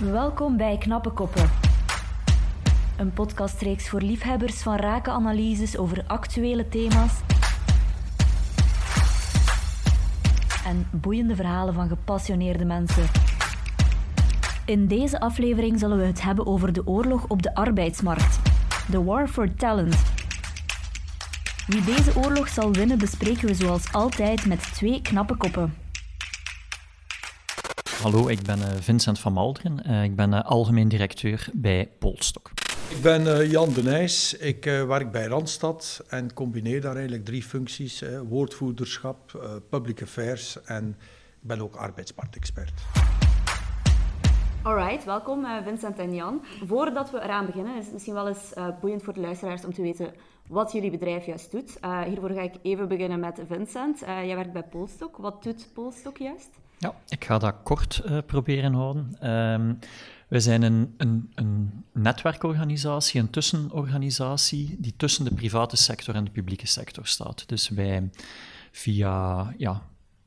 Welkom bij Knappe Koppen. Een podcastreeks voor liefhebbers van rake analyses over actuele thema's en boeiende verhalen van gepassioneerde mensen. In deze aflevering zullen we het hebben over de oorlog op de arbeidsmarkt. The War for Talent. Wie deze oorlog zal winnen bespreken we zoals altijd met twee knappe koppen. Hallo, ik ben eh, Vincent van Malderen. Uh, ik ben uh, algemeen directeur bij Polstok. Ik ben Jan de Nijs. Ik werk bij Randstad en combineer daar eigenlijk drie functies: woordvoerderschap, public affairs en ik ben ook arbeidsmarktexpert. Alright, welkom Vincent en Jan. Voordat we eraan beginnen, is het misschien wel eens boeiend voor de luisteraars om te weten wat jullie bedrijf juist doet. hiervoor ga ik even beginnen met Vincent. jij werkt bij Polstok. Wat doet Polstok juist? Ja, ik ga dat kort uh, proberen houden. Um, we zijn een, een, een, netwerkorganisatie, een tussenorganisatie, die tussen de private sector en de publieke sector staat. Dus wij, via ja,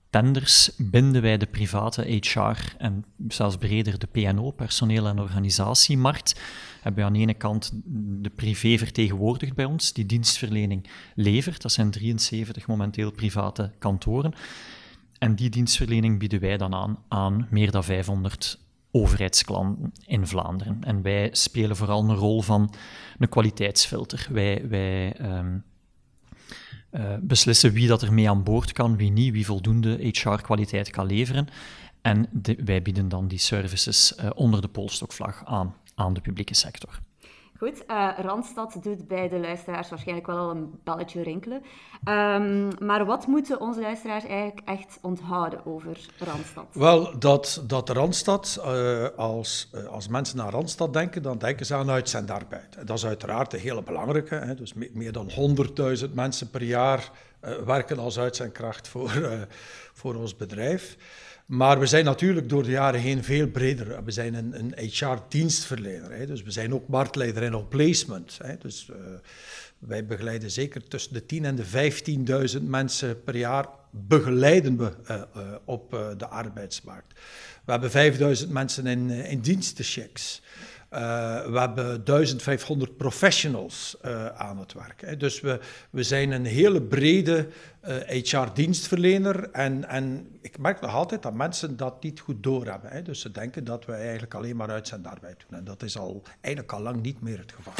tenders, binden wij de private HR en zelfs breder de PNO, personeel- en organisatiemarkt. Hebben we aan de ene kant de privé vertegenwoordigd bij ons, die dienstverlening levert. Dat zijn 73 momenteel private kantoren. En die dienstverlening bieden wij dan aan aan meer dan 500 overheidsklanten in Vlaanderen. En wij spelen vooral een rol van een kwaliteitsfilter. Wij, wij um, uh, beslissen wie dat er mee aan boord kan, wie niet, wie voldoende HR-kwaliteit kan leveren. En wij bieden dan die services uh, onder de polstokvlag aan aan de publieke sector. Goed, uh, Randstad doet bij de luisteraars waarschijnlijk wel al een belletje rinkelen. Um, maar wat moeten onze luisteraars eigenlijk echt onthouden over Randstad? Wel, dat, dat Randstad, uh, als, uh, als mensen naar Randstad denken, dan denken ze aan uitzendarbeid. Dat is uiteraard een hele belangrijke. Hè? Dus me meer dan 100.000 mensen per jaar werken als uitzendkracht voor, voor ons bedrijf. Maar we zijn natuurlijk door de jaren heen veel breder. We zijn een, een HR-dienstverlener. Dus we zijn ook marktleider in op placement. Hè. Dus uh, wij begeleiden zeker tussen de 10.000 en de 15.000 mensen per jaar begeleiden we op de arbeidsmarkt. We hebben 5.000 mensen in, in dienstenchecks. Uh, we hebben 1500 professionals uh, aan het werk. Hè. Dus we, we zijn een hele brede HR-dienstverlener. En, en ik merk nog altijd dat mensen dat niet goed doorhebben. Hè. Dus ze denken dat we eigenlijk alleen maar uitzendarbeid doen. En dat is al, eigenlijk al lang niet meer het geval.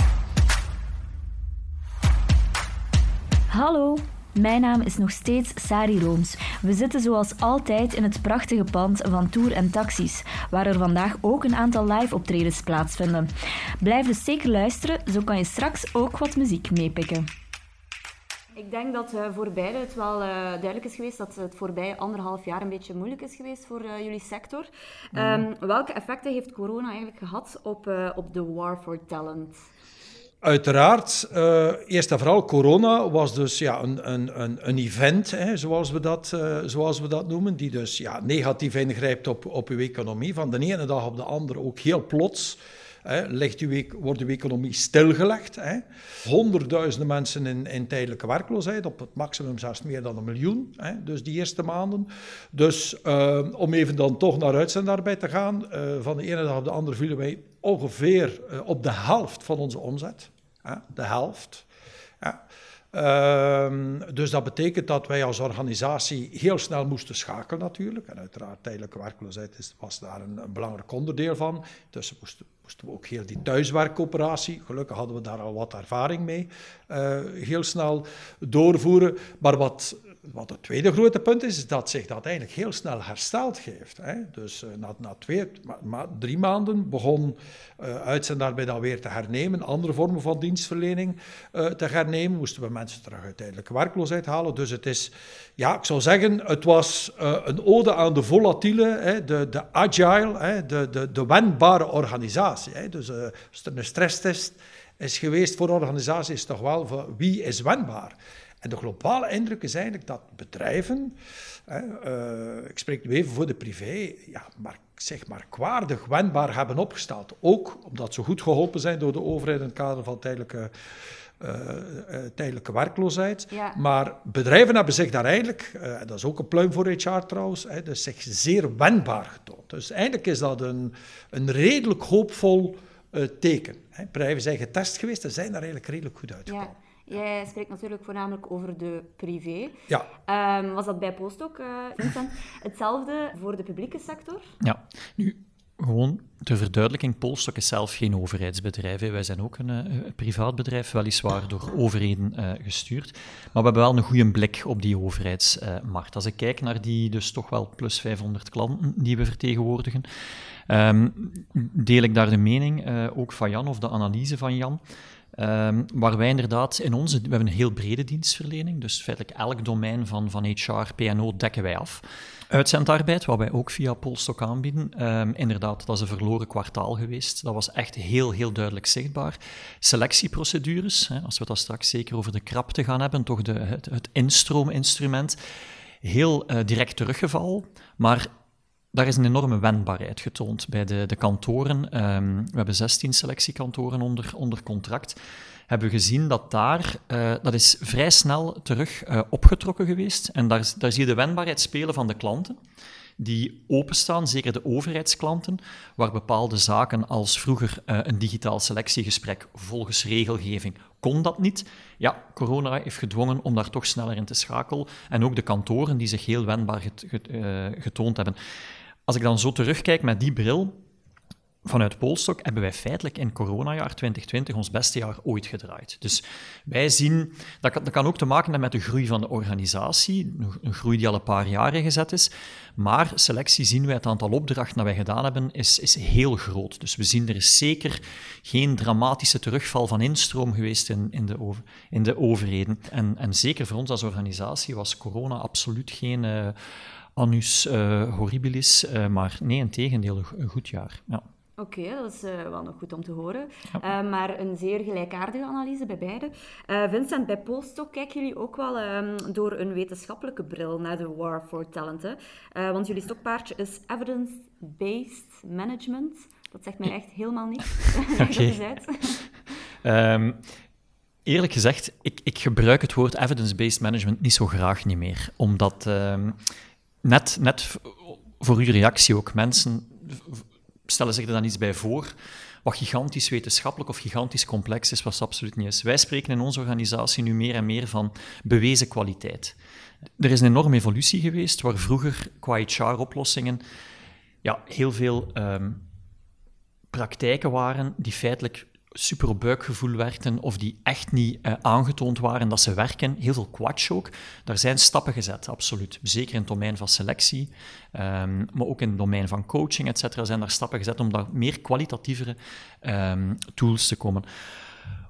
Hallo, mijn naam is nog steeds Sari Rooms. We zitten zoals altijd in het prachtige pand van Tour en Taxis, waar er vandaag ook een aantal live optredens plaatsvinden. Blijf dus zeker luisteren, zo kan je straks ook wat muziek meepikken. Ik denk dat uh, voor beide het wel uh, duidelijk is geweest dat het voorbije anderhalf jaar een beetje moeilijk is geweest voor uh, jullie sector. Um, welke effecten heeft corona eigenlijk gehad op, op de war for talent? Uiteraard, uh, eerst en vooral corona was dus ja, een, een, een event, hè, zoals, we dat, uh, zoals we dat noemen, die dus ja, negatief ingrijpt op, op uw economie. Van de ene dag op de andere ook heel plots hè, legt uw, wordt uw economie stilgelegd. Hè. Honderdduizenden mensen in, in tijdelijke werkloosheid, op het maximum zelfs meer dan een miljoen, hè, dus die eerste maanden. Dus uh, om even dan toch naar uitzendarbeid te gaan, van de ene dag op de andere vielen wij ongeveer op de helft van onze omzet de helft. Um, dus dat betekent dat wij als organisatie heel snel moesten schakelen natuurlijk. En uiteraard tijdelijke werkloosheid was daar een, een, belangrijk onderdeel van. Dus moesten, moesten we ook heel die thuiswerkoperatie, gelukkig hadden we daar al wat ervaring mee, uh, heel snel doorvoeren. Maar wat wat het tweede grote punt is, is dat zich dat eigenlijk heel snel hersteld heeft. Hè. Dus uh, na, na twee, ma, ma, drie maanden begon uh, uitzendaarbij dan weer te hernemen, andere vormen van dienstverlening uh, te hernemen, moesten we mensen terug uit tijdelijke werkloosheid halen. Dus het is, ja, ik zou zeggen, het was een ode aan de volatiele, hè, de, de agile, hè, de, de, wendbare organisatie. Hè. Dus een stresstest is geweest voor organisaties, is toch wel van wie is wendbaar. En de globale indruk is eigenlijk dat bedrijven, hè, uh, ik spreek nu even voor de privé, ja, maar, zeg maar kwaardig wendbaar hebben opgesteld. Ook omdat ze goed geholpen zijn door de overheid in het kader van tijdelijke tijdelijke werkloosheid. Maar bedrijven hebben zich daar eigenlijk, dat is ook een pluim voor HR trouwens, hè, dus zich zeer wendbaar getoond. Dus eigenlijk is dat een, een redelijk hoopvol teken. Hè. Bedrijven zijn getest geweest en zijn daar eigenlijk redelijk goed uitgekomen. Ja. Jij spreekt natuurlijk voornamelijk over de privé. Ja. Um, was dat bij Post ook, uh, Vincent, hetzelfde voor de publieke sector? Ja. Nu, gewoon ter verduidelijking, Polstok is zelf geen overheidsbedrijf. Wij zijn ook een, uh, privaat bedrijf, weliswaar door overheden uh, gestuurd. Maar we hebben wel een goede blik op die overheidsmarkt. Als ik kijk naar die dus toch wel plus 500 klanten die we vertegenwoordigen, um, deel ik daar de mening, ook van Jan, of de analyse van Jan, Um, waar wij inderdaad in onze... We hebben een heel brede dienstverlening, dus feitelijk elk domein van, van HR, PNO dekken wij af. Uitzendarbeid, wat wij ook via Polstok aanbieden. Um, inderdaad, dat is een verloren kwartaal geweest. Dat was echt heel, heel duidelijk zichtbaar. Selectieprocedures, hè, als we dat straks zeker over de krapte gaan hebben, toch de, het, instroominstrument, heel uh, direct teruggevallen. Maar daar is een enorme wendbaarheid getoond bij de, de kantoren. Um, we hebben 16 selectiekantoren onder, onder contract. Hebben we gezien dat daar, uh, dat is vrij snel terug uh, opgetrokken geweest. En daar, daar zie je de wendbaarheid spelen van de klanten die openstaan, zeker de overheidsklanten, waar bepaalde zaken als vroeger uh, een digitaal selectiegesprek volgens regelgeving kon dat niet. Ja, corona heeft gedwongen om daar toch sneller in te schakelen. En ook de kantoren die zich heel wendbaar get, get, getoond hebben. Als ik dan zo terugkijk met die bril, vanuit Polstok hebben wij feitelijk in coronajaar 2020 ons beste jaar ooit gedraaid. Dus wij zien, dat kan, dat kan ook te maken hebben met de groei van de organisatie, een groei die al een paar jaren gezet is, maar selectie zien wij, het aantal opdrachten dat wij gedaan hebben, is, is heel groot. Dus we zien er is zeker geen dramatische terugval van instroom geweest in, in, de, over, in de overheden. En, en zeker voor ons als organisatie was corona absoluut geen... Uh, annus uh, horribilis, uh, maar nee, in tegendeel, een goed jaar. Ja. Oké, okay, dat is uh, wel nog goed om te horen. Ja. Uh, maar een zeer gelijkaardige analyse bij beide. Uh, Vincent, bij Polstok kijken jullie ook wel um, door een wetenschappelijke bril naar de War for Talent. Hè? want jullie stokpaardje is evidence-based management. Dat zegt mij echt helemaal niets. okay. um, eerlijk gezegd, ik, ik, gebruik het woord evidence-based management niet zo graag niet meer. Omdat um, net, net voor uw reactie ook mensen stellen zich er dan iets bij voor wat gigantisch wetenschappelijk of gigantisch complex is, wat absoluut niet is. Wij spreken in onze organisatie nu meer en meer van bewezen kwaliteit. Er is een enorme evolutie geweest, waar vroeger qua HR-oplossingen ja, heel veel um, praktijken waren die feitelijk super buikgevoel werkten of die echt niet uh, aangetoond waren dat ze werken. Heel veel quatsch ook. Daar zijn stappen gezet, absoluut. Zeker in het domein van selectie, um, maar ook in het domein van coaching, et cetera, zijn daar stappen gezet om daar meer kwalitatievere um, tools te komen.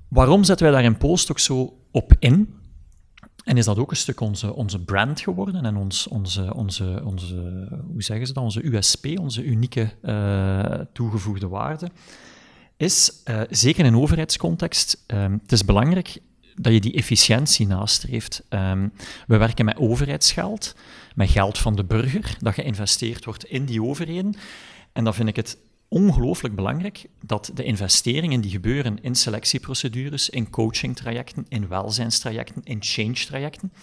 Waarom zetten wij daar in Post ook zo op in? En is dat ook een stuk onze, onze brand geworden en ons, onze, onze, onze, hoe zeggen ze dat, onze USP, onze unieke uh, toegevoegde waarde? Is, uh, zeker in overheidscontext, um, het is belangrijk dat je die efficiëntie nastreeft. Um, we werken met overheidsgeld, met geld van de burger, dat geïnvesteerd wordt in die overheden. En dan vind ik het ongelooflijk belangrijk dat de investeringen die gebeuren in selectieprocedures, in coachingtrajecten, in welzijnstrajecten, in change-trajecten,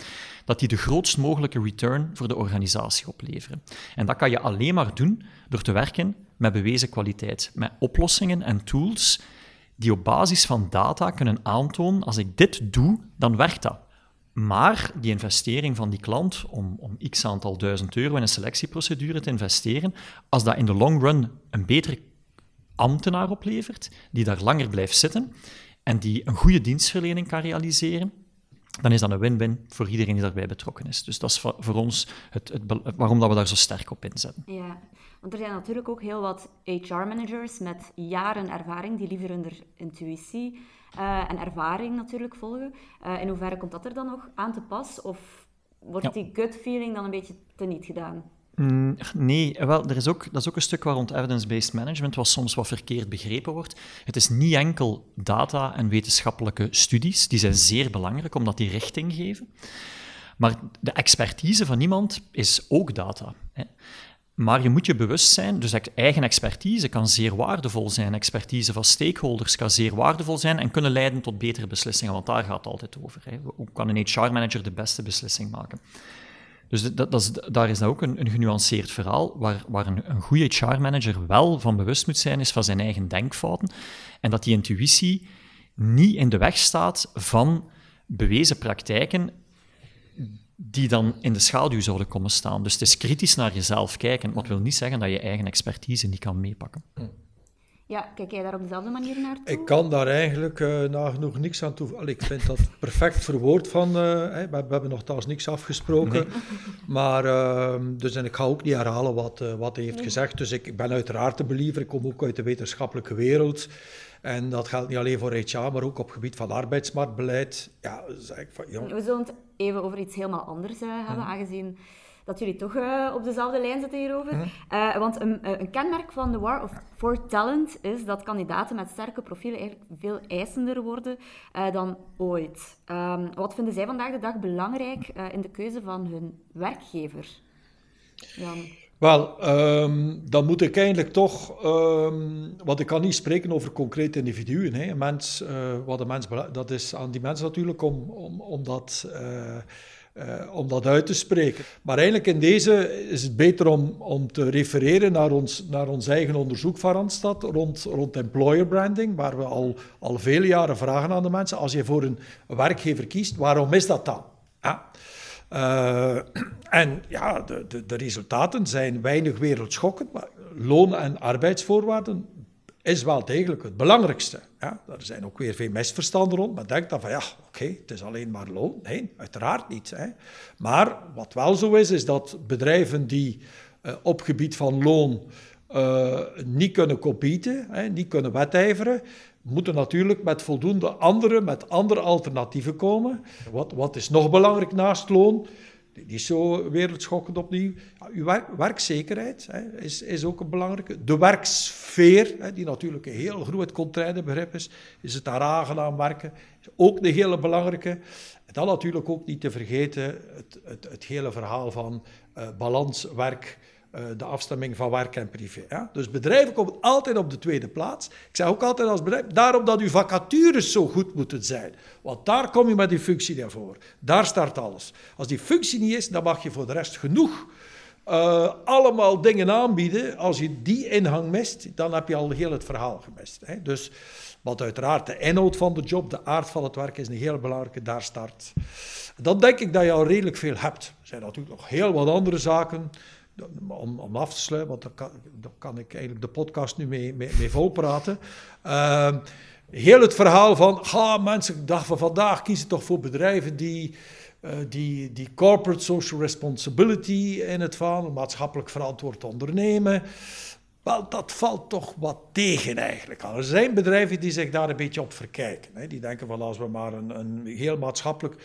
dat die de grootst mogelijke return voor de organisatie opleveren. En dat kan je alleen maar doen door te werken met bewezen kwaliteit, met oplossingen en tools die op basis van data kunnen aantonen, als ik dit doe, dan werkt dat. Maar die investering van die klant om, om x aantal duizend euro in een selectieprocedure te investeren, als dat in de long run een betere ambtenaar oplevert, die daar langer blijft zitten en die een goede dienstverlening kan realiseren, dan is dat een win-win voor iedereen die daarbij betrokken is. Dus dat is voor ons het, het, waarom dat we daar zo sterk op inzetten. Ja, want er zijn natuurlijk ook heel wat HR-managers met jaren ervaring die liever hun intuïtie uh, en ervaring natuurlijk volgen. Uh, in hoeverre komt dat er dan nog aan te pas? Of wordt ja. die gut feeling dan een beetje teniet gedaan? Mm, nee, wel, er is ook, dat is ook een stuk waar rond evidence-based management wat soms wat verkeerd begrepen wordt. Het is niet enkel data en wetenschappelijke studies, die zijn zeer belangrijk omdat die richting geven. Maar de expertise van iemand is ook data. Hè. Maar je moet je bewust zijn, dus eigen expertise kan zeer waardevol zijn. Expertise van stakeholders kan zeer waardevol zijn en kunnen leiden tot betere beslissingen, want daar gaat het altijd over. Hè. Hoe kan een HR-manager de beste beslissing maken? Dus dat, dat is, daar is dat ook een, een genuanceerd verhaal, waar, waar een, een goede HR-manager wel van bewust moet zijn, is van zijn eigen denkfouten. En dat die intuïtie niet in de weg staat van bewezen praktijken die dan in de schaduw zouden komen staan. Dus het is kritisch naar jezelf kijken, wat wil niet zeggen dat je eigen expertise niet kan meepakken. Ja, kijk jij daar op dezelfde manier naar toe? Ik kan daar eigenlijk uh, nagenoeg niks aan toe. ik vind dat perfect verwoord van. Uh, we, we, hebben nogthans niks afgesproken. Maar uh, dus en ik ga ook niet herhalen wat, uh, wat hij heeft gezegd. Dus ik, ik, ben uiteraard een believer. Ik kom ook uit de wetenschappelijke wereld. En dat geldt niet alleen voor HR, maar ook op het gebied van arbeidsmarktbeleid. Ja, zeg ik van, jong. We zullen het even over iets helemaal anders hebben, aangezien dat jullie toch uh, op dezelfde lijn zitten hierover. Uh, want een, een, kenmerk van de War of for Talent is dat kandidaten met sterke profielen eigenlijk veel eisender worden uh, dan ooit. Um, wat vinden zij vandaag de dag belangrijk in de keuze van hun werkgever? Jan? Wel, um, dan moet ik eigenlijk toch, um, want ik kan niet spreken over concrete individuen. Hè. Een mens, wat een mens, dat is aan die mens natuurlijk om, om, om dat uh, om dat uit te spreken. Maar eigenlijk in deze is het beter om, om te refereren naar ons, naar ons eigen onderzoek van Randstad rond, rond employer branding, waar we al, al vele jaren vragen aan de mensen, als je voor een werkgever kiest, waarom is dat dan? Ja. Uh, en ja, de, de, de, resultaten zijn weinig wereldschokkend, maar loon- en arbeidsvoorwaarden is wel degelijk het belangrijkste. Ja, er zijn ook weer veel misverstanden rond, maar denk dan van ja, oké, het is alleen maar loon. Nee, uiteraard niet. Hè. Maar wat wel zo is, is dat bedrijven die uh, op gebied van loon uh, niet kunnen competen, hè, niet kunnen wedijveren, moeten natuurlijk met voldoende andere, met andere alternatieven komen. Wat, wat is nog belangrijk naast loon? Die is zo wereldschokkend opnieuw. Uw werkzekerheid hè, is, is ook een belangrijke. De werksfeer, hè, die natuurlijk een heel groot contraire begrip is. Is het daar aangenaam werken? Is ook een hele belangrijke. En dan natuurlijk ook niet te vergeten het, het, het hele verhaal van uh, balans, werk, de afstemming van werk en privé. Dus bedrijven komen altijd op de tweede plaats. Ik zeg ook altijd als bedrijf, daarom dat uw vacatures zo goed moeten zijn. Want daar kom je met die functie daarvoor. Daar start alles. Als die functie niet is, dan mag je voor de rest genoeg uh, allemaal dingen aanbieden. Als je die inhang mist, dan heb je al heel het verhaal gemist. Hè? Dus, wat uiteraard de inhoud van de job, de aard van het werk is een heel belangrijke, daar start. Dan denk ik dat je al redelijk veel hebt. Er zijn natuurlijk nog heel wat andere zaken om, om af te sluiten, want daar kan, kan ik eigenlijk de podcast nu mee, mee, volpraten. Uh, heel het verhaal van, ga mensen, dag van vandaag kiezen toch voor bedrijven die, uh, die, die corporate social responsibility in het van, maatschappelijk verantwoord ondernemen. Wel, dat valt toch wat tegen eigenlijk. Er zijn bedrijven die zich daar een beetje op verkijken. Hè. Die denken van als we maar een, een heel maatschappelijk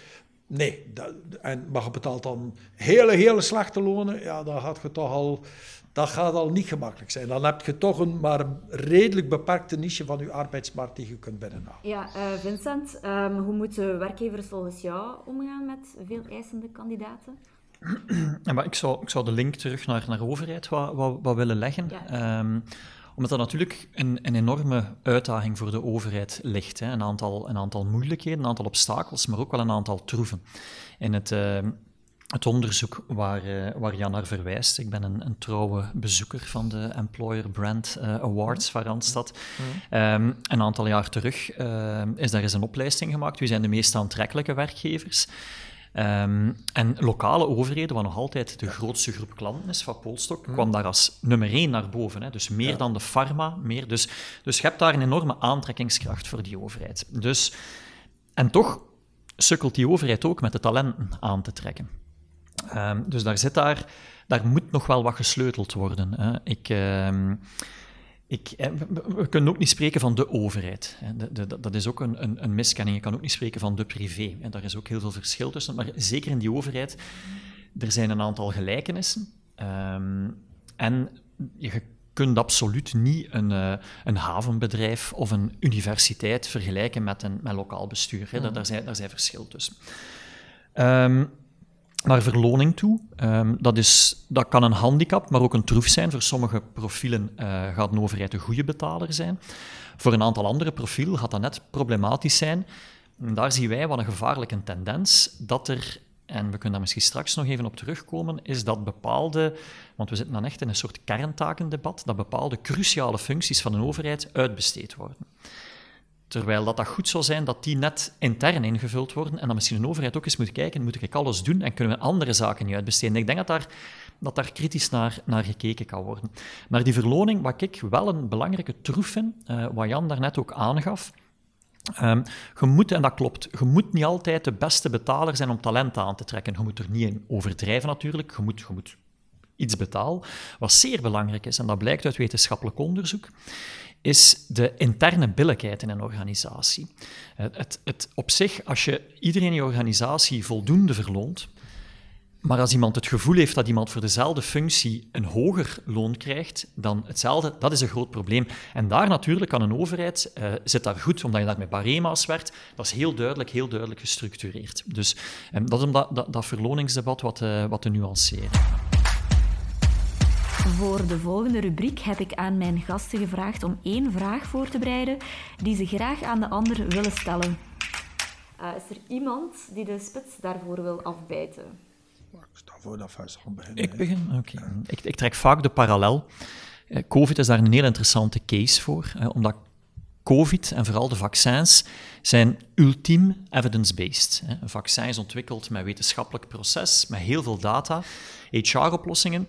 Nee, dat, en, maar je betaalt dan hele, hele slechte lonen, ja, dan gaat je toch al, dat gaat al niet gemakkelijk zijn. Dan heb je toch een maar redelijk beperkte niche van je arbeidsmarkt die je kunt binnenhalen. Ja, uh, Vincent, um, hoe moeten werkgevers volgens jou omgaan met veel eisende kandidaten? Ja, maar ik, zou, ik zou de link terug naar, naar de overheid wat, wat, wat willen leggen. Ja. Um, omdat dat natuurlijk een, een, enorme uitdaging voor de overheid ligt. Hè. Een, aantal, een aantal moeilijkheden, een aantal obstakels, maar ook wel een aantal troeven. In het, uh, het onderzoek waar, uh, waar Jan naar verwijst, ik ben een, een trouwe bezoeker van de Employer Brand uh, Awards van Randstad. Um, een aantal jaar terug is daar eens een opleiding gemaakt. Wie zijn de meest aantrekkelijke werkgevers? Um, en lokale overheden, wat nog altijd de grootste groep klanten is van Polstok, hmm. kwam daar als nummer één naar boven. Hè. Dus meer dan de pharma. Meer. Dus, dus je hebt daar een enorme aantrekkingskracht voor die overheid. Dus, en toch sukkelt die overheid ook met de talenten aan te trekken. Um, dus daar, zit daar, daar moet nog wel wat gesleuteld worden. Hè. Ik... Um, ik, eh, we kunnen ook niet spreken van de overheid. dat is ook een, een, een, miskenning. Je kan ook niet spreken van de privé. En daar is ook heel veel verschil tussen. Maar zeker in die overheid, er zijn een aantal gelijkenissen. Um, en je kunt absoluut niet een, uh, een havenbedrijf of een universiteit vergelijken met een met lokaal bestuur. Hè. Daar, daar, zijn, daar zijn verschil tussen. Um, naar verloning toe. Ehm, dat, is, dat kan een handicap, maar ook een troef zijn. Voor sommige profielen uh, gaat een overheid een goede betaler zijn. Voor een aantal andere profielen gaat dat net problematisch zijn. En daar zien wij wat een gevaarlijke tendens, dat er, en we kunnen daar misschien straks nog even op terugkomen, is dat bepaalde, want we zitten dan echt in een soort kerntakendebat, dat bepaalde cruciale functies van een overheid uitbesteed worden. Terwijl dat, dat goed zou zijn dat die net intern ingevuld worden en dan misschien een overheid ook eens moet kijken, moet ik alles doen en kunnen we andere zaken niet uitbesteden. Ik denk dat daar, dat daar kritisch naar, naar gekeken kan worden. Maar die verloning, wat ik wel een belangrijke troef vind, uh, wat Jan daarnet ook aangaf, Um, je moet, en dat klopt, je moet niet altijd de beste betaler zijn om talent aan te trekken. Je moet er niet in overdrijven natuurlijk, je moet, je moet iets betalen. Wat zeer belangrijk is, en dat blijkt uit wetenschappelijk onderzoek, is de interne billijkheid in een organisatie. Het, het, het, op zich, als je iedereen in je organisatie voldoende verloont, maar als iemand het gevoel heeft dat iemand voor dezelfde functie een hoger loon krijgt dan hetzelfde, dat is een groot probleem. En daar natuurlijk kan een overheid, uh, zit daar goed, omdat je daar met barema's werkt, dat is heel duidelijk, heel duidelijk gestructureerd. Dus um, dat is om dat, dat, dat verloningsdebat wat, uh, wat te nuanceren. Voor de volgende rubriek heb ik aan mijn gasten gevraagd om één vraag voor te bereiden die ze graag aan de ander willen stellen. Uh, is er iemand die de spits daarvoor wil afbijten? Ik sta voor dat Faisal beginnen. Ik begin? Oké. Ik, ik, trek vaak de parallel. Eh, COVID is daar een heel interessante case voor, omdat COVID en vooral de vaccins zijn ultiem evidence-based. Een vaccin is ontwikkeld met wetenschappelijk proces, met heel veel data. HR-oplossingen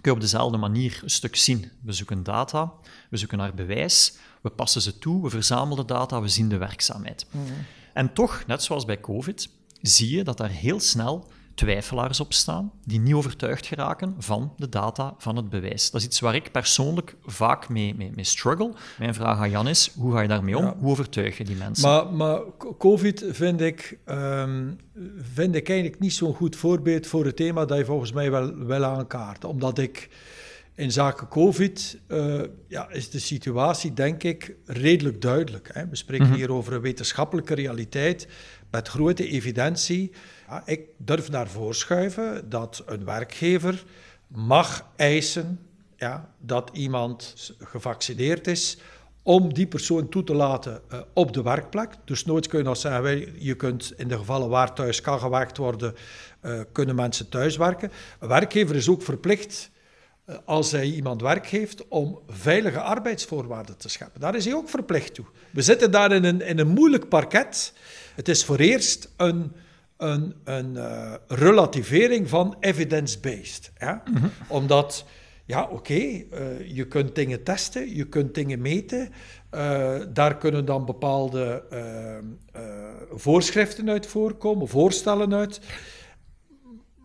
kun je op dezelfde manier een stuk zien. We zoeken data, we zoeken naar bewijs, we passen ze toe, we verzamelen data, we zien de werkzaamheid. Mhm. En toch, net zoals bij COVID, zie je dat daar heel snel twijfelaars op staan die niet overtuigd geraken van de data, van het bewijs. Dat is iets waar ik persoonlijk vaak mee, mee, mee struggle. Mijn vraag aan Jan is, hoe ga je daarmee om? Hoe overtuig je die mensen? Maar, maar COVID vind ik, um, vind ik eigenlijk niet zo'n goed voorbeeld voor het thema dat je volgens mij wel, wel aankaart. Omdat ik in zaken COVID uh, ja, is de situatie, denk ik, redelijk duidelijk. Hè. We spreken mhm. hier over een wetenschappelijke realiteit met grote evidentie. Ja, ik durf naar voorschuiven dat een werkgever mag eisen ja, dat iemand gevaccineerd is om die persoon toe te laten uh, op de werkplek. Dus nooit kun je nog zeggen, je kunt in de gevallen waar thuis kan gewerkt worden, uh, kunnen mensen thuis werken. Een werkgever is ook verplicht uh, als hij iemand werk geeft om veilige arbeidsvoorwaarden te scheppen. Daar is hij ook verplicht toe. We zitten daar in een, in een moeilijk parket. Het is voor eerst een een, een uh, relativering van evidence-based. Ja? Mhm. Omdat, ja, oké, okay, uh, eh, je kunt dingen testen, je kunt dingen meten. Uh, daar kunnen dan bepaalde voorschriften uit voorkomen, voorstellen uit.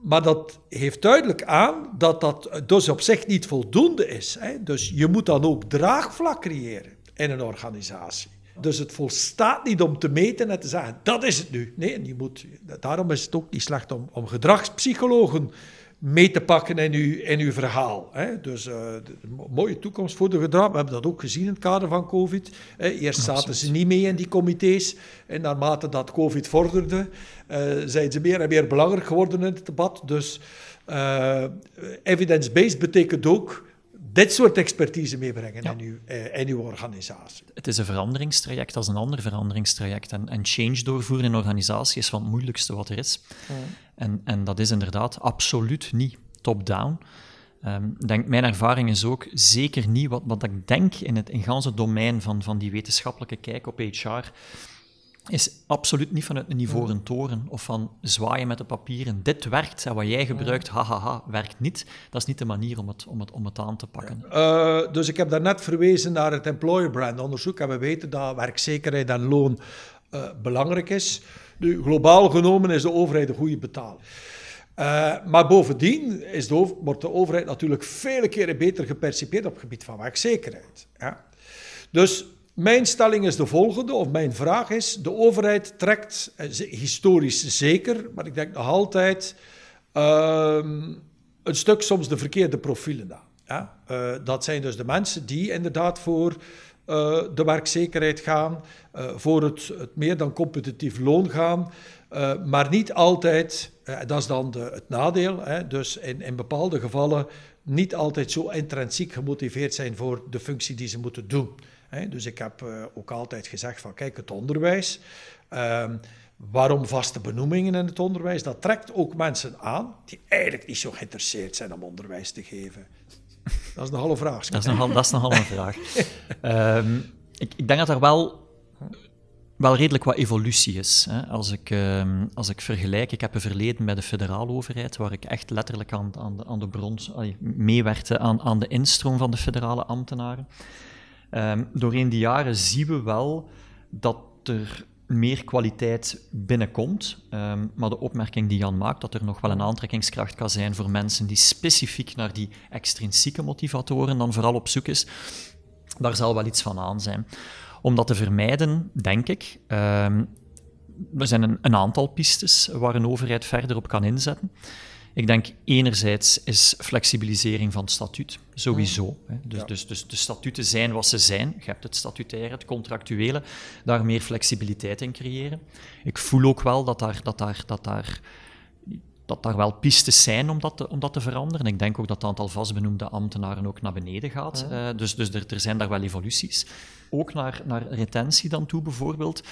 Maar dat heeft duidelijk aan dat dat dus op zich niet voldoende is. Hè? Dus je moet dan ook draagvlak creëren in een organisatie. Dus het volstaat niet om te meten en te zeggen, dat is het nu. Nee, je moet, daarom is het ook niet slecht om, om gedragspsychologen mee te pakken in uw, in uw verhaal. Hè. Dus uh, een mooie toekomst voor de gedrag. We hebben dat ook gezien in het kader van COVID. Hè. Eerst zaten ze niet mee in die comité's. En naarmate dat COVID vorderde, uh, zijn ze meer en meer belangrijk geworden in het debat. Dus uh, evidence-based betekent ook dit soort expertise meebrengen in, uw, eh, in uw organisatie. Het is een veranderingstraject als een ander veranderingstraject. En, en change doorvoeren in een organisatie is van het moeilijkste wat er is. En, en dat is inderdaad absoluut niet top-down. Um, denk, mijn ervaring is ook zeker niet wat, wat ik denk in het in ganse domein van, van die wetenschappelijke kijk op HR is absoluut niet vanuit een ivoren toren of van zwaaien met de papieren. Dit werkt en wat jij gebruikt, hahaha, werkt niet. Dat is niet de manier om het, om het, om het aan te pakken. Uh, dus ik heb daarnet verwezen naar het employer brand onderzoek en we weten dat werkzekerheid en loon uh, belangrijk is. Nu, globaal genomen is de overheid een goede betaler. Uh, maar bovendien is de wordt de overheid natuurlijk vele keren beter gepercipieerd op het gebied van werkzekerheid. Ja? Dus mijn stelling is de volgende, of mijn vraag is: de overheid trekt, eh, historisch zeker, maar ik denk nog altijd, uh, een stuk soms de verkeerde profielen aan. Ja, uh, dat zijn dus de mensen die inderdaad voor uh, de werkzekerheid gaan, voor het, het, meer dan competitief loon gaan, maar niet altijd, dat is dan de, het nadeel, hè, dus in, in bepaalde gevallen niet altijd zo intrinsiek gemotiveerd zijn voor de functie die ze moeten doen. Dus ik heb ook altijd gezegd van kijk, het onderwijs. Ehm, Waarom vaste benoemingen in het onderwijs? Dat trekt ook mensen aan die eigenlijk niet zo geïnteresseerd zijn om onderwijs te geven. Dat is een vraag. Dat is nogal, dat is nogal een vraag. um, ik, ik, denk dat er wel, wel redelijk wat evolutie is. Hè. Als, ik, um, als ik vergelijk, ik heb een verleden met de federale overheid, waar ik echt letterlijk aan, aan, de, aan de bron meewerkte aan, aan de instroom van de federale ambtenaren. Um, doorheen die jaren zien we wel dat er meer kwaliteit binnenkomt. Um, maar de opmerking die Jan maakt, dat er nog wel een aantrekkingskracht kan zijn voor mensen die specifiek naar die extrinsieke motivatoren dan vooral op zoek is, daar zal wel iets van aan zijn. Om dat te vermijden, denk ik, um, er zijn een, een aantal pistes waar een overheid verder op kan inzetten. Ik denk enerzijds is flexibilisering van het statuut, sowieso. Hè. Dus, dus, dus de statuten zijn wat ze zijn. Je hebt het statutaire, het contractuele, daar meer flexibiliteit in creëren. Ik voel ook wel dat daar, dat daar, dat daar, dat daar wel pistes zijn om dat, te, om dat te veranderen. Ik denk ook dat het aantal vastbenoemde ambtenaren ook naar beneden gaat. Uh, dus dus er, er zijn daar wel evoluties. Ook naar, naar retentie dan toe bijvoorbeeld.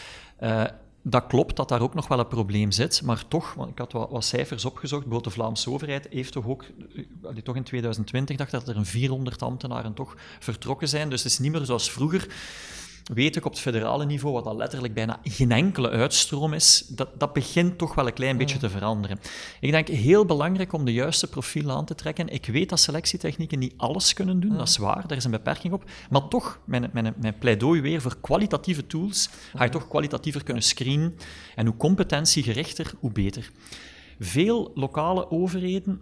Uh, dat klopt dat daar ook nog wel een probleem zit, maar toch, want ik had wat, wat cijfers opgezocht, bijvoorbeeld de Vlaamse overheid heeft toch ook, allee, toch in 2020 dacht dat er een 400 ambtenaren toch vertrokken zijn, dus het is niet meer zoals vroeger weet ik op het federale niveau, wat al letterlijk bijna geen enkele uitstroom is, dat, dat begint toch wel een klein beetje te veranderen. Ik denk heel belangrijk om de juiste profiel aan te trekken. Ik weet dat selectietechnieken niet alles kunnen doen, dat is waar, daar is een beperking op. Maar toch, mijn, mijn, mijn pleidooi weer voor kwalitatieve tools, ga je toch kwalitatiever kunnen screenen. En hoe competentiegerichter, hoe beter. Veel lokale overheden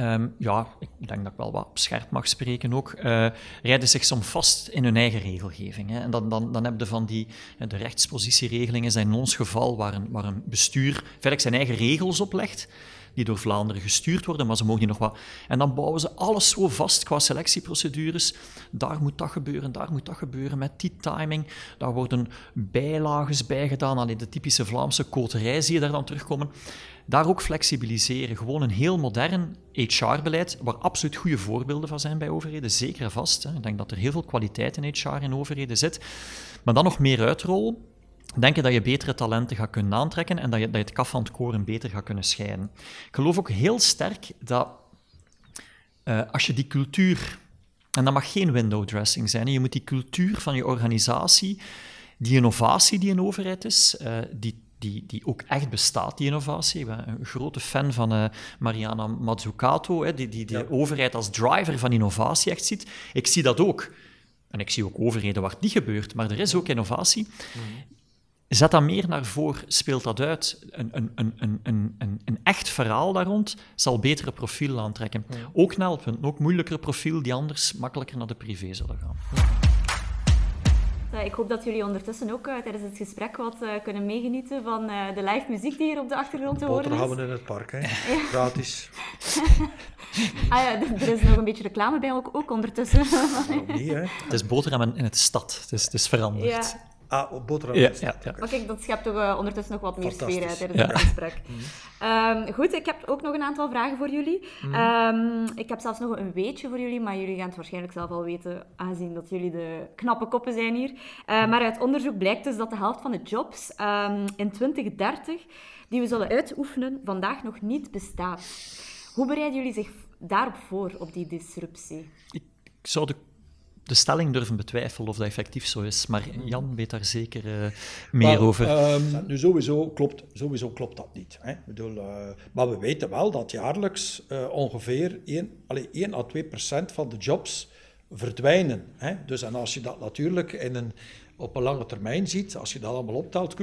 Um, ja, ik denk dat ik wel wat scherp mag spreken ook, uh, rijden zich soms vast in hun eigen regelgeving. Hè. En dan, dan, dan heb je van die, de rechtspositieregelingen zijn in ons geval waar een, waar een bestuur feitelijk zijn eigen regels oplegt, die door Vlaanderen gestuurd worden, maar ze mogen die nog wat... En dan bouwen ze alles zo vast qua selectieprocedures. Daar moet dat gebeuren, daar moet dat gebeuren, met die timing. Daar worden bijlages bij gedaan, aan de typische Vlaamse koterij zie je daar dan terugkomen daar ook flexibiliseren. Gewoon een heel modern HR-beleid, waar absoluut goede voorbeelden van zijn bij overheden, zeker en vast. Hè. Ik denk dat er heel veel kwaliteit in HR in overheden zit. Maar dan nog meer uitrollen. Denken dat je betere talenten gaat kunnen aantrekken en dat je, dat je het kaf van het koren beter gaat kunnen scheiden. Ik geloof ook heel sterk dat uh, als je die cultuur, en dat mag geen window dressing zijn, je moet die cultuur van je organisatie, die innovatie die een overheid is, uh, die die, die ook echt bestaat, die innovatie. Ik ben een grote fan van uh, Mariana Mazzucato, hè, die, die de overheid als driver van innovatie echt ziet. Ik zie dat ook. En ik zie ook overheden waar het niet gebeurt, maar er is ook innovatie. Mhm. Zet dat meer naar voren, speelt dat uit. Een, een, een, een, een, een echt verhaal daar rond zal betere profiel aantrekken. Ook helpen, ook moeilijker profiel die anders makkelijker naar de privé zullen gaan. Eh, ik hoop dat jullie ondertussen ook uh, tijdens het gesprek wat uh, kunnen meegenieten van de live muziek die hier op de achtergrond te horen is. Boterhammen in het park, hè? Gratis. ah ja, er is nog een beetje reclame bij ook, ook ondertussen. niet, hè? Het is boterhammen in het stad. Het is, het is veranderd. Ja. Ah, op boterham. Ja, ja, ja. Maar kijk, dat schept toch uh, ondertussen nog wat meer sfeer uit tijdens het gesprek. um, goed, ik heb ook nog een aantal vragen voor jullie. Mm. Um, ik heb zelfs nog een weetje voor jullie, maar jullie gaan het waarschijnlijk zelf al weten, aangezien dat jullie de knappe koppen zijn hier. Uh, maar uit onderzoek blijkt dus dat de helft van de jobs um, in 2030 die we zullen uitoefenen, vandaag nog niet bestaat. Hoe bereiden jullie zich daarop voor, op die disruptie? Ik, ik zou de de stelling durven betwijfelen of dat effectief zo is. Maar Jan weet daar zeker uh, meer over. Um, nu, sowieso klopt, sowieso klopt dat niet. Hè. Ik bedoel, uh, maar we weten wel dat jaarlijks uh, ongeveer 1, allez, 1 à 2 procent van de jobs verdwijnen. Hè. Dus en als je dat natuurlijk in een, op een lange termijn ziet, als je dat allemaal optelt,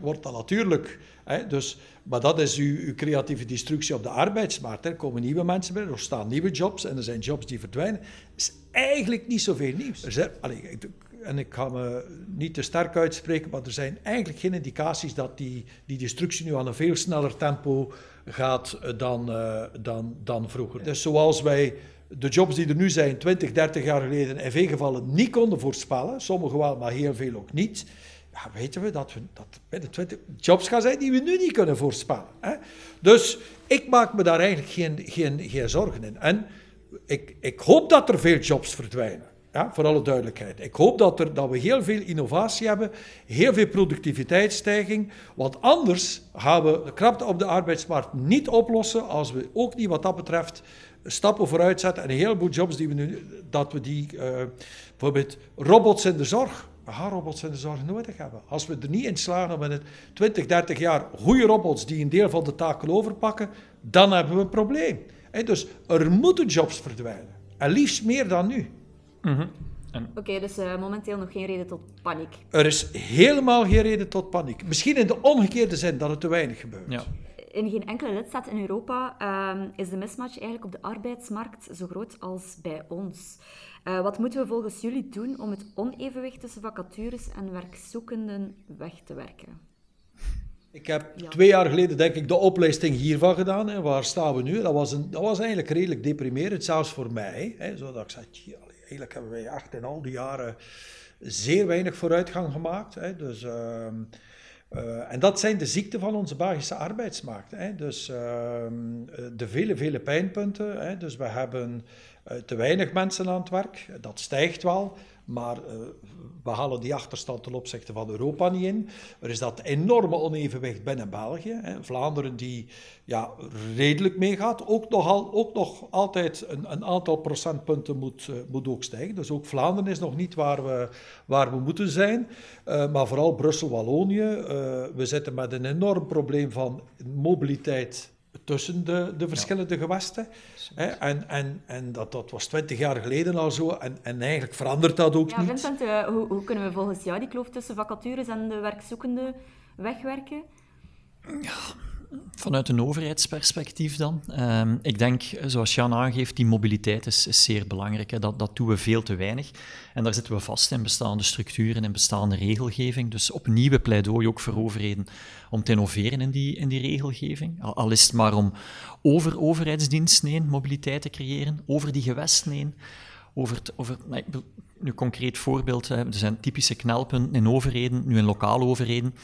wordt dat natuurlijk. Hè, dus, maar dat is uw, uw, creatieve destructie op de arbeidsmarkt. Er komen nieuwe mensen bij, er staan nieuwe jobs en er zijn jobs die verdwijnen. is eigenlijk niet zoveel nieuws. Er zijn, en ik ga me niet te sterk uitspreken, maar er zijn eigenlijk geen indicaties dat die, die destructie nu aan een veel sneller tempo gaat dan, uh, dan, dan vroeger. Dus zoals wij de jobs die er nu zijn, 20, 30 jaar geleden, in veel gevallen niet konden voorspellen. Sommige wel, maar heel veel ook niet. Ja, weten we dat, we, dat binnen 20 jobs gaan zijn die we nu niet kunnen voorspellen. Hè? Dus ik maak me daar eigenlijk geen, geen, geen zorgen in. En ik, ik hoop dat er veel jobs verdwijnen. Ja, voor alle duidelijkheid. Ik hoop dat, er, dat we heel veel innovatie hebben, heel veel productiviteitsstijging. Want anders gaan we de krapte op de arbeidsmarkt niet oplossen als we ook niet wat dat betreft stappen vooruit zetten. En een heleboel jobs die we nu, dat we die, uh, bijvoorbeeld robots in de zorg. We gaan robots in de zorg nodig hebben. Als we er niet in slagen om in het 20, 30 jaar goede robots die een deel van de taken overpakken, dan hebben we een probleem. dus er moeten jobs verdwijnen. En liefst meer dan nu. Mhm. Oké, dus uh, momenteel nog geen reden tot paniek. Er is helemaal geen reden tot paniek. Misschien in de omgekeerde zin dat het te weinig gebeurt. Ja. In geen enkele lidstaat in Europa uh, is de mismatch eigenlijk op de arbeidsmarkt zo groot als bij ons. Uh, wat moeten we volgens jullie doen om het onevenwicht tussen vacatures en werkzoekenden weg te werken? Ik heb twee jaar geleden denk ik de opleiding hiervan gedaan. En waar staan we nu? Dat was, een, dat was eigenlijk redelijk deprimerend, zelfs voor mij. Hè, zodat ik zei, eigenlijk hebben wij echt in al die jaren zeer weinig vooruitgang gemaakt. Hè. Dus, uh, uh, en dat zijn de ziekten van onze Belgische arbeidsmarkt. Hè. Dus uh, de vele, vele pijnpunten. Hè. Dus we hebben uh, te weinig mensen aan het werk. Dat stijgt wel. Maar uh, we halen die achterstand ten opzichte van Europa niet in. Er is dat enorme onevenwicht binnen België. Hè. Vlaanderen die ja, redelijk meegaat, ook nog, ook nog altijd een, een aantal procentpunten moet, uh, moet ook stijgen. Dus ook Vlaanderen is nog niet waar we, waar we moeten zijn. Uh, maar vooral Brussel-Wallonië. we zitten met een enorm probleem van mobiliteit tussen de, de verschillende ja. gewesten. Hè? En, en, en dat, dat was twintig jaar geleden al zo. En, en eigenlijk verandert dat ook ja, niet. Vincent, uh, hoe, hoe kunnen we volgens jou die kloof tussen vacatures en de werkzoekende wegwerken? Ja, Vanuit een overheidsperspectief dan. Uh, ik denk, zoals Jan aangeeft, die mobiliteit is, zeer belangrijk. Hè. Dat, dat doen we veel te weinig. En daar zitten we vast in bestaande structuren en bestaande regelgeving. Dus opnieuw pleidooi ook voor overheden om te innoveren in die, in die regelgeving. Al, is het maar om over overheidsdiensten heen mobiliteit te creëren, over die gewesten heen. Over, het, over concreet voorbeeld, er zijn typische knelpunten in overheden, nu in lokale overheden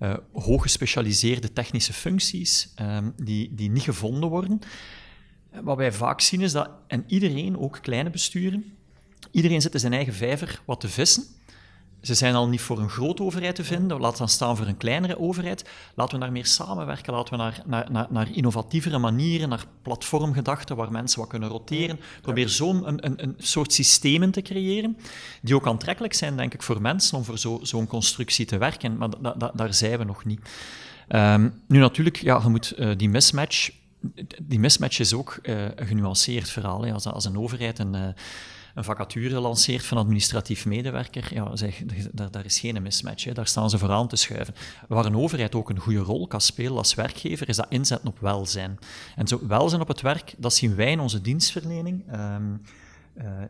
uh, hooggespecialiseerde technische functies um, die, die niet gevonden worden. Wat wij vaak zien is dat, en iedereen, ook kleine besturen, iedereen zit in zijn eigen vijver wat te vissen. Ze zijn al niet voor een grote overheid te vinden, laten dan staan voor een kleinere overheid. Laten we daar meer samenwerken, laten we naar, naar, naar, innovatievere manieren, naar platformgedachten waar mensen wat kunnen roteren. Probeer zo'n een, een, een, soort systemen te creëren die ook aantrekkelijk zijn, denk ik, voor mensen om voor zo'n zo constructie te werken. Maar da, da, daar zijn we nog niet. Um, nu natuurlijk, ja, je moet uh, die mismatch die mismatch is ook uh, een genuanceerd verhaal. Hè. Als, als een overheid een, uh, een vacature lanceert van administratief medewerker, ja, zeg, daar, daar is geen mismatch. Hè. Daar staan ze vooraan te schuiven. Waar een overheid ook een goede rol kan spelen als werkgever, is dat inzetten op welzijn. En zo welzijn op het werk, dat zien wij in onze dienstverlening. Um,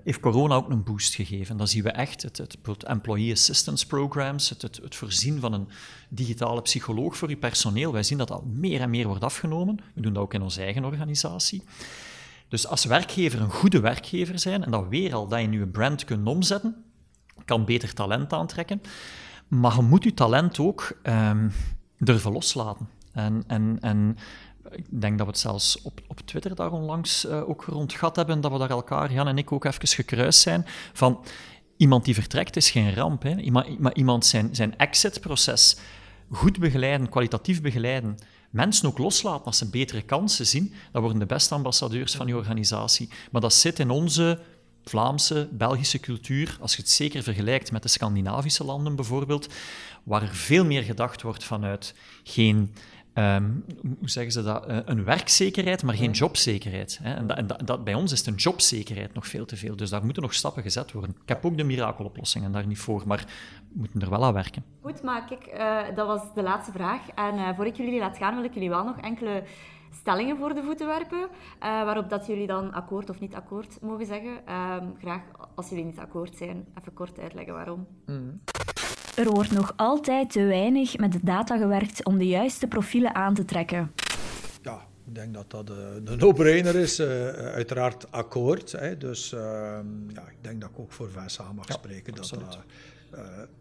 heeft corona ook een boost gegeven. Dan zien we echt het, het, employee assistance programs, het, het, voorzien van een digitale psycholoog voor uw personeel. Wij zien dat dat meer en meer wordt afgenomen. We doen dat ook in onze eigen organisatie. Dus als werkgever een goede werkgever zijn, en dat weer al dat je je brand kunt omzetten, kan beter talent aantrekken, maar je moet je talent ook um, durven loslaten. En, en, en ik denk dat we het zelfs op, op Twitter daar onlangs uh, ook rond gehad hebben, dat we daar elkaar, Jan en ik, ook even gekruist zijn, van iemand die vertrekt is geen ramp. Hè. Iemand, maar iemand zijn, zijn exit-proces goed begeleiden, kwalitatief begeleiden, mensen ook loslaten als ze betere kansen zien, dan worden de beste ambassadeurs van die organisatie. Maar dat zit in onze Vlaamse, Belgische cultuur, als je het zeker vergelijkt met de Scandinavische landen bijvoorbeeld, waar er veel meer gedacht wordt vanuit geen Um, hoe zeggen ze dat? Uh, een werkzekerheid, maar geen jobzekerheid. Hè? En, dat, en dat, dat, bij ons is het een jobzekerheid nog veel te veel. Dus daar moeten nog stappen gezet worden. Ik heb ook de mirakeloplossingen daar niet voor, maar we moeten er wel aan werken. Goed, maar kijk, uh, dat was de laatste vraag. En uh, voor ik jullie laat gaan, wil ik jullie wel nog enkele stellingen voor de voeten werpen, waarop dat jullie dan akkoord of niet akkoord mogen zeggen. Ehm, graag, als jullie niet akkoord zijn, even kort uitleggen waarom. Mm. Er wordt nog altijd te weinig met de data gewerkt om de juiste profielen aan te trekken. Ja, ik denk dat dat een no-brainer is. uiteraard akkoord. Hè. Dus ehm, ja, ik denk dat ik ook voor Vincent mag spreken dat dat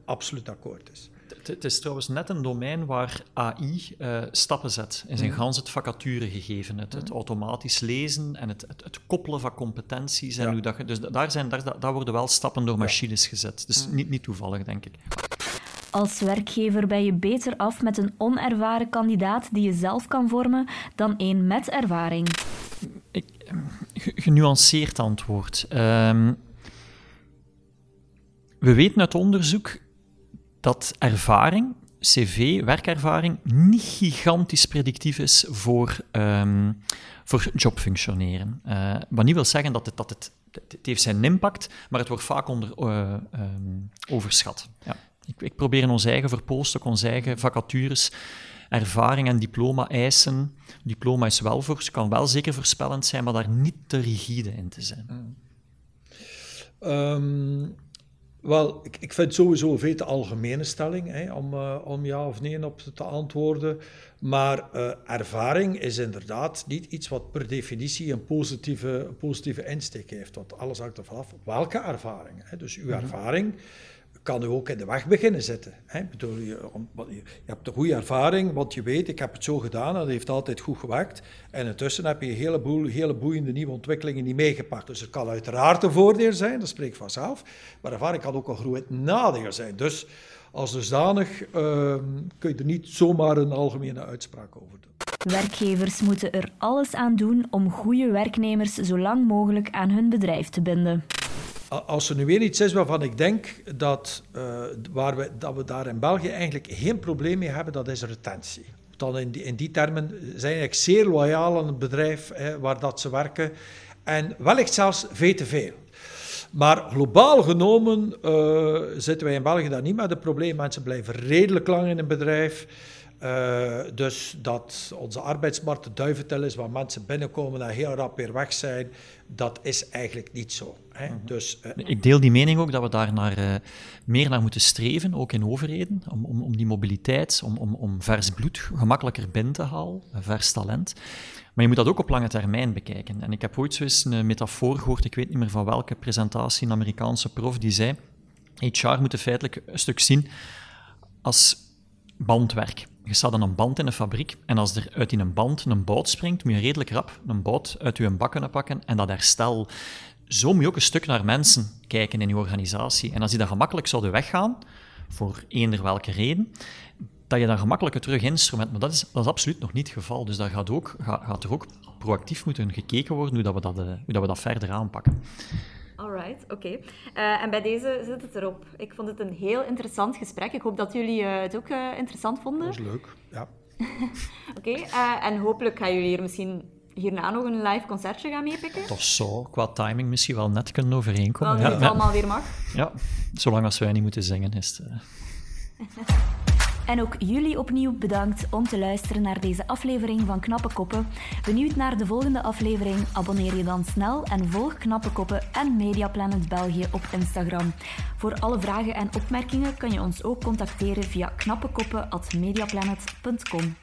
absoluut akkoord is. Het is trouwens net een domein waar AI uh, stappen zet in zijn mm. gans het vacaturegegeven. Het, het, automatisch lezen en het, het, koppelen van competenties. En hoe dat, dus daar, zijn, daar, daar worden wel stappen door machines gezet. Dus niet, niet toevallig, denk ik. Als werkgever ben je beter af met een onervaren kandidaat die je zelf kan vormen dan één met ervaring. Ik, genuanceerd antwoord. Um, we weten uit onderzoek dat ervaring, cv, werkervaring, niet gigantisch predictief is voor, um, voor jobfunctioneren. Uh, wat niet wil zeggen dat het, dat het, het heeft zijn impact, maar het wordt vaak onder, um, overschat. Ja. Ik, ik, probeer in ons eigen verpooststuk, onze eigen vacatures, ervaring en diploma eisen. Diploma is wel voor, kan wel zeker voorspellend zijn, maar daar niet te rigide in te zijn. Um, wel, ik, ik vind sowieso een te algemene stelling hè, om, uh, om ja of nee op te antwoorden. Maar uh, ervaring is inderdaad niet iets wat per definitie een positieve, positieve insteek heeft. Want alles hangt ervan af welke ervaring. Hè. Dus uw mm -hmm. Kan u ook in de weg beginnen zitten. Hè? Bedoel, je, je hebt een goede ervaring, want je weet, ik heb het zo gedaan en dat heeft altijd goed gewerkt. En intussen heb je een heleboel hele boeiende nieuwe ontwikkelingen niet meegepakt. Dus het kan uiteraard een voordeel zijn, dat spreekt vanzelf. Maar ervaring kan ook een groot nadeel zijn. Dus als dusdanig uh, kun je er niet zomaar een algemene uitspraak over doen. Werkgevers moeten er alles aan doen om goede werknemers zo lang mogelijk aan hun bedrijf te binden als er nu weer iets is waarvan ik denk dat, uh, waar we, dat we daar in België eigenlijk geen probleem mee hebben, dat is retentie. Dan in, die, in die termen zijn eigenlijk zeer loyaal aan het bedrijf hè, waar dat ze werken. En wellicht zelfs veel te veel. Maar globaal genomen uh, zitten wij in België daar niet met het probleem. Mensen blijven redelijk lang in een bedrijf. Uh, dus dat onze arbeidsmarkt de duiventel is, waar mensen binnenkomen en heel rap weer weg zijn, dat is eigenlijk niet zo. Hè? Mhm. dus, uh, Ik deel die mening ook dat we daar naar, uh, meer naar moeten streven, ook in overheden, om, om, om die mobiliteit, om, om, om vers bloed gemakkelijker binnen te halen, vers talent. Maar je moet dat ook op lange termijn bekijken. En ik heb ooit zo eens een metafoor gehoord, ik weet niet meer van welke presentatie, een Amerikaanse prof, die zei, HR moet feitelijk een stuk zien als bandwerk je staat aan een band in een fabriek en als er uit in een band een bout springt, moet je redelijk rap een bout uit je bak kunnen pakken en dat herstel. Zo moet je ook een stuk naar mensen kijken in je organisatie. En als die daar gemakkelijk zouden weggaan, voor eender welke reden, dat je daar gemakkelijker terug instrument. Maar dat is, dat is absoluut nog niet het geval. Dus daar gaat, ook, gaat, gaat er ook proactief moeten gekeken worden hoe, dat we, dat, eh, hoe dat we dat verder aanpakken. Alright, oké. Eh, en bij deze zit het erop. Ik vond het een heel interessant gesprek. Ik hoop dat jullie uh, het ook uh, interessant vonden. Dat is leuk, ja. oké, en hopelijk gaan jullie hier misschien hierna nog een live concertje gaan meepikken. Dat zou qua timing misschien wel net kunnen overeenkomen. Als ja. het allemaal weer mag. Ja, zolang als wij niet moeten zingen is het... En ook jullie opnieuw bedankt om te luisteren naar deze aflevering van Knappe Koppen. Benieuwd naar de volgende aflevering? Abonneer je dan snel en volg Knappe Koppen en Mediaplanet België op Instagram. Voor alle vragen en opmerkingen kan je ons ook contacteren via knappekoppen.mediaplanet.com.